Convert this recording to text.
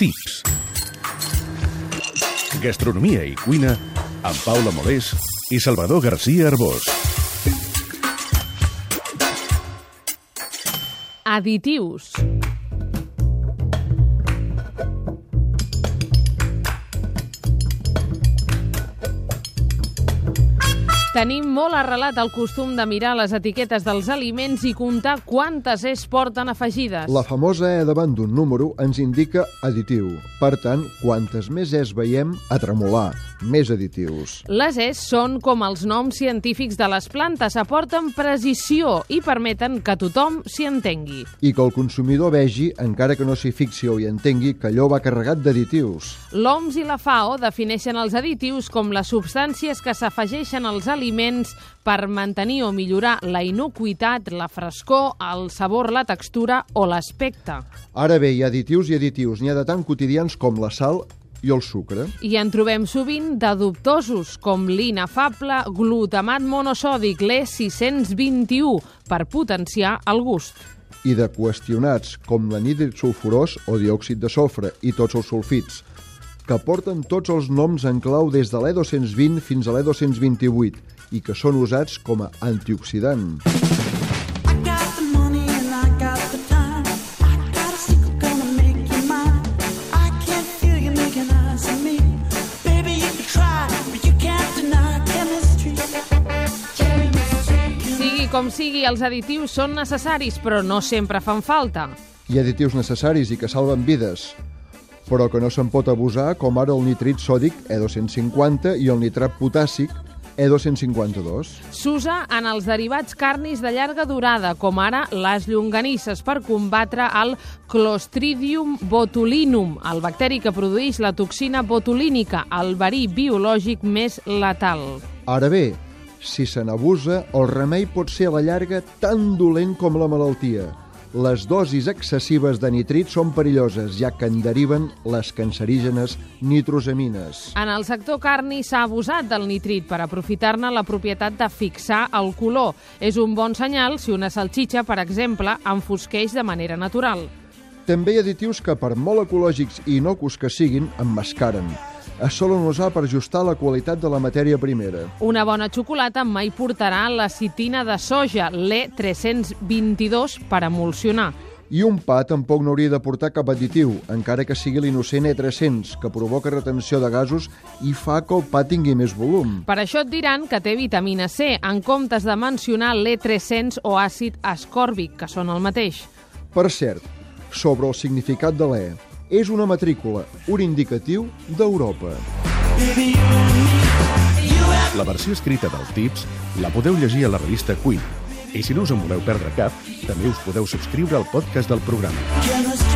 Tips. Gastronomia i cuina amb Paula Molés i Salvador García Arbós. Additius. Tenim molt arrelat el costum de mirar les etiquetes dels aliments i comptar quantes es porten afegides. La famosa E davant d'un número ens indica additiu. Per tant, quantes més es veiem, a tremolar, més additius. Les es són com els noms científics de les plantes, aporten precisió i permeten que tothom s'hi entengui. I que el consumidor vegi, encara que no s'hi fixi o hi entengui, que allò va carregat d'additius. L'OMS i la FAO defineixen els additius com les substàncies que s'afegeixen als aliments per mantenir o millorar la inocuïtat, la frescor, el sabor, la textura o l'aspecte. Ara bé, hi ha additius i additius. N'hi ha de tan quotidians com la sal i el sucre. I en trobem sovint de dubtosos, com l'inefable glutamat monosòdic, l'E621, per potenciar el gust. I de qüestionats com l'anhídrid sulfurós o diòxid de sofre i tots els sulfits, que porten tots els noms en clau des de l'E220 fins a l'E228 i que són usats com a antioxidant. Sigui com sigui, els additius són necessaris, però no sempre fan falta. Hi ha additius necessaris i que salven vides, però que no se'n pot abusar, com ara el nitrit sòdic E250 i el nitrat potàssic E E252. S'usa en els derivats carnis de llarga durada, com ara les llonganisses, per combatre el Clostridium botulinum, el bacteri que produeix la toxina botulínica, el verí biològic més letal. Ara bé, si se n'abusa, el remei pot ser a la llarga tan dolent com la malaltia. Les dosis excessives de nitrit són perilloses, ja que en deriven les cancerígenes nitrosamines. En el sector carni s'ha abusat del nitrit per aprofitar-ne la propietat de fixar el color. És un bon senyal si una salxitxa, per exemple, enfosqueix de manera natural. També hi ha additius que, per molt ecològics i innocus que siguin, emmascaren. Es solen usar per ajustar la qualitat de la matèria primera. Una bona xocolata mai portarà la citina de soja, l'E322, per emulsionar. I un pa tampoc no hauria de portar cap additiu, encara que sigui l'innocent E300, que provoca retenció de gasos i fa que el pa tingui més volum. Per això et diran que té vitamina C, en comptes de mencionar l'E300 o àcid ascòrbic, que són el mateix. Per cert, sobre el significat de l'E, és una matrícula, un indicatiu d'Europa. La versió escrita dels tips la podeu llegir a la revista Cuina. I si no us en voleu perdre cap, també us podeu subscriure al podcast del programa.